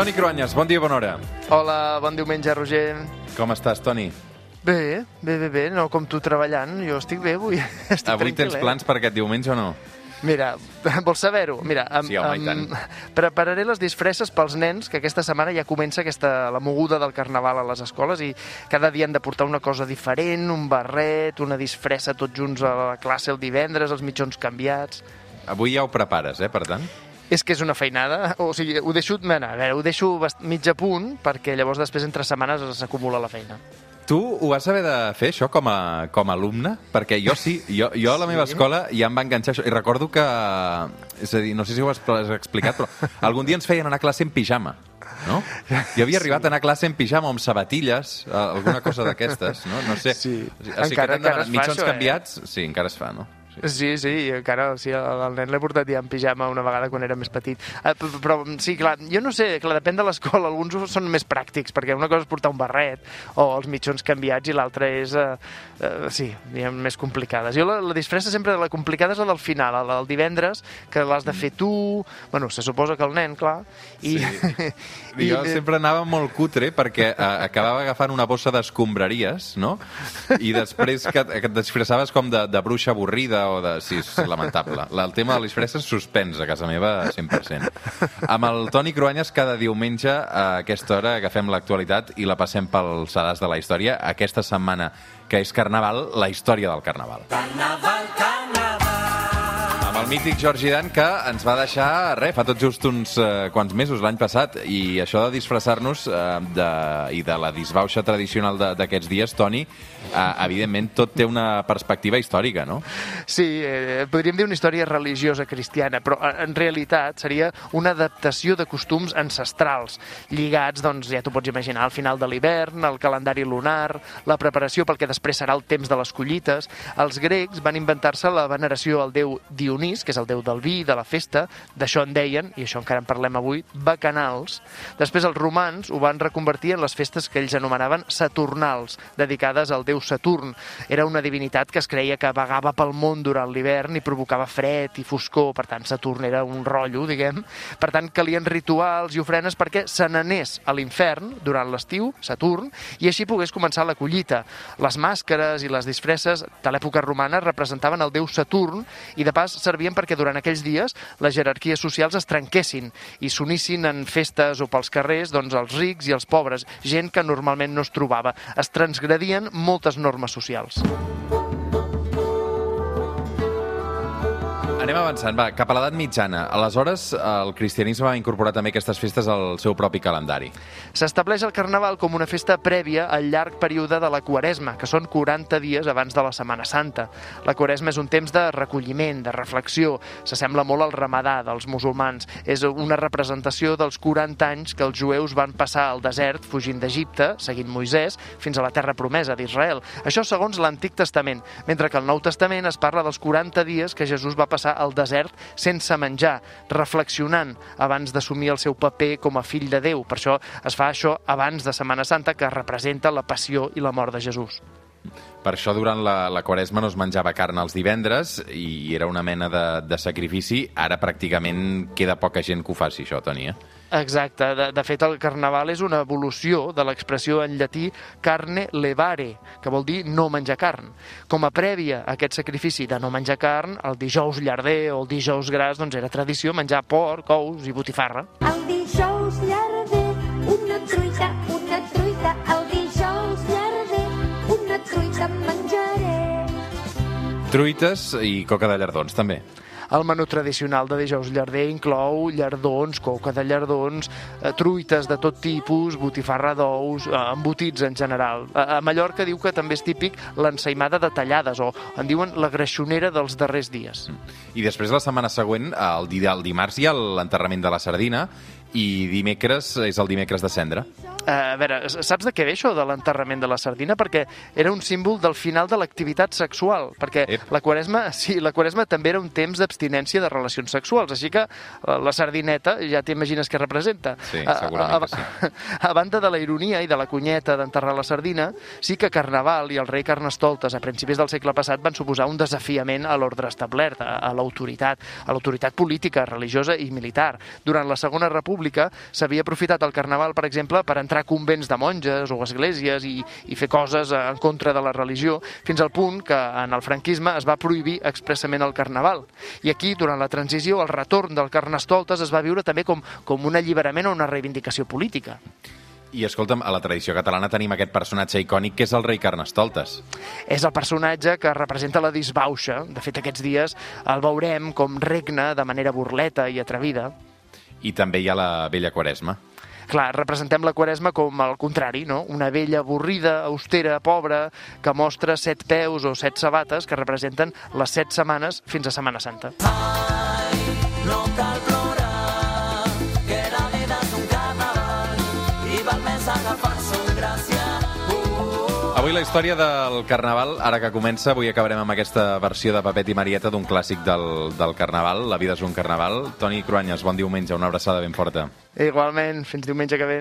Toni Cruanyes, bon dia, bona hora. Hola, bon diumenge, Roger. Com estàs, Toni? Bé, bé, bé, bé, no com tu treballant, jo estic bé avui. Estic Avui tens tranquil·let. plans per aquest diumenge o no? Mira, vols saber-ho? Mira, am, Sí, home, tant. prepararé les disfresses pels nens, que aquesta setmana ja comença aquesta, la moguda del carnaval a les escoles i cada dia han de portar una cosa diferent, un barret, una disfressa tots junts a la classe el divendres, els mitjons canviats... Avui ja ho prepares, eh, per tant? És que és una feinada, o sigui, ho deixo, mena, a veure, ho deixo mig a punt perquè llavors després entre setmanes s'acumula la feina. Tu ho vas haver de fer, això, com a, com a alumne? Perquè jo sí, jo, jo a la meva escola ja em va enganxar això. I recordo que, és a dir, no sé si ho has explicat, però algun dia ens feien anar a classe en pijama. No? Jo havia arribat a anar a classe en pijama o amb sabatilles, eh, alguna cosa d'aquestes, no? No sé. Sí. O sigui, Encara- que encara es fa això, eh? canviats, sí, encara es fa, no? Sí. Sí, i encara sí, el el nen l'he portat ja en pijama una vegada quan era més petit. Eh, Però sí, clar, jo no sé, clar, depèn de l'escola, alguns són més pràctics, perquè una cosa és portar un barret o els mitjons canviats i l'altra és, eh, eh, sí, diguem, més complicades. Jo la, la disfressa sempre, la complicada és la del final, la del divendres, que l'has de fer tu, bueno, se suposa que el nen, clar, i... Sí. Jo sempre anava molt cutre perquè eh, acabava agafant una bossa d'escombraries, no? I després que, que et disfressaves com de, de bruixa avorrida o de... Sí, és lamentable. La, el tema de les disfresses suspens a casa meva 100%. Amb el Toni Cruanyes cada diumenge a aquesta hora agafem l'actualitat i la passem pel sedàs de la història. Aquesta setmana, que és Carnaval, la història del Carnaval. Amb el mític Jordi Dan, que ens va deixar, res, fa tot just uns eh, quants mesos, l'any passat, i això de disfressar-nos eh, de, i de la disbauxa tradicional d'aquests dies, Toni, eh, evidentment tot té una perspectiva històrica, no? Sí, eh, podríem dir una història religiosa cristiana, però eh, en realitat seria una adaptació de costums ancestrals, lligats, doncs, ja t'ho pots imaginar, al final de l'hivern, el calendari lunar, la preparació pel que després serà el temps de les collites. Els grecs van inventar-se la veneració al déu Dionís, que és el déu del vi, de la festa, d'això en deien, i això encara en parlem avui, bacanals. Després els romans ho van reconvertir en les festes que ells anomenaven saturnals, dedicades al déu Saturn. Era una divinitat que es creia que vagava pel món durant l'hivern i provocava fred i foscor, per tant Saturn era un rotllo, diguem. Per tant, calien rituals i ofrenes perquè se n'anés a l'infern durant l'estiu, Saturn, i així pogués començar la collita. Les màscares i les disfresses de l'època romana representaven el déu Saturn i de pas servien perquè durant aquells dies les jerarquies socials es trenquessin i s'unissin en festes o pels carrers doncs, els rics i els pobres, gent que normalment no es trobava. Es transgredien moltes normes socials. Anem avançant, va, cap a l'edat mitjana. Aleshores, el cristianisme va incorporar també aquestes festes al seu propi calendari. S'estableix el Carnaval com una festa prèvia al llarg període de la Quaresma, que són 40 dies abans de la Setmana Santa. La Quaresma és un temps de recolliment, de reflexió, s'assembla molt al ramadà dels musulmans. És una representació dels 40 anys que els jueus van passar al desert fugint d'Egipte, seguint Moisès, fins a la terra promesa d'Israel. Això segons l'Antic Testament, mentre que al Nou Testament es parla dels 40 dies que Jesús va passar al desert sense menjar, reflexionant abans d'assumir el seu paper com a fill de Déu. Per això es fa això abans de Setmana Santa, que representa la passió i la mort de Jesús. Per això durant la, la quaresma no es menjava carn els divendres i era una mena de, de sacrifici. Ara pràcticament queda poca gent que ho faci, això, Toni, eh? Exacte. De, de fet, el carnaval és una evolució de l'expressió en llatí carne levare, que vol dir no menjar carn. Com a prèvia a aquest sacrifici de no menjar carn, el dijous llarder o el dijous gras doncs era tradició menjar porc, ous i botifarra. El dijous Truites i coca de llardons, també. El menú tradicional de dijous llarder inclou llardons, coca de llardons, eh, truites de tot tipus, botifarra d'ous, eh, embotits en general. A, Mallorca diu que també és típic l'ensaïmada de tallades, o en diuen la greixonera dels darrers dies. I després, la setmana següent, el, el dimarts hi ha l'enterrament de la sardina i dimecres és el dimecres de cendra. Eh, a veure, saps de què ve això de l'enterrament de la sardina? Perquè era un símbol del final de l'activitat sexual, perquè Ep. la quaresma, sí, la quaresma també era un temps d'abstinència de relacions sexuals, així que eh, la sardineta ja t'imagines què representa. Sí, A- segurament a, que a, a banda de la ironia i de la cunyeta d'enterrar la sardina, sí que Carnaval i el rei Carnestoltes a principis del segle passat van suposar un desafiament a l'ordre establert, a, a l'autoritat, a l'autoritat política, religiosa i militar. Durant la Segona República pública s'havia aprofitat el carnaval, per exemple, per entrar a convents de monges o esglésies i, i fer coses en contra de la religió, fins al punt que en el franquisme es va prohibir expressament el carnaval. I aquí, durant la transició, el retorn del carnestoltes es va viure també com, com un alliberament o una reivindicació política. I escolta'm, a la tradició catalana tenim aquest personatge icònic que és el rei Carnestoltes. És el personatge que representa la disbauxa. De fet, aquests dies el veurem com regna de manera burleta i atrevida. I també hi ha la vella Quaresma. Clar, representem la Quaresma com el contrari, no? Una vella avorrida, austera, pobra, que mostra set peus o set sabates que representen les set setmanes fins a Setmana Santa. No cal Avui la història del Carnaval, ara que comença, avui acabarem amb aquesta versió de Papet i Marieta d'un clàssic del, del Carnaval, La vida és un Carnaval. Toni Cruanyes, bon diumenge, una abraçada ben forta. Igualment, fins diumenge que ve.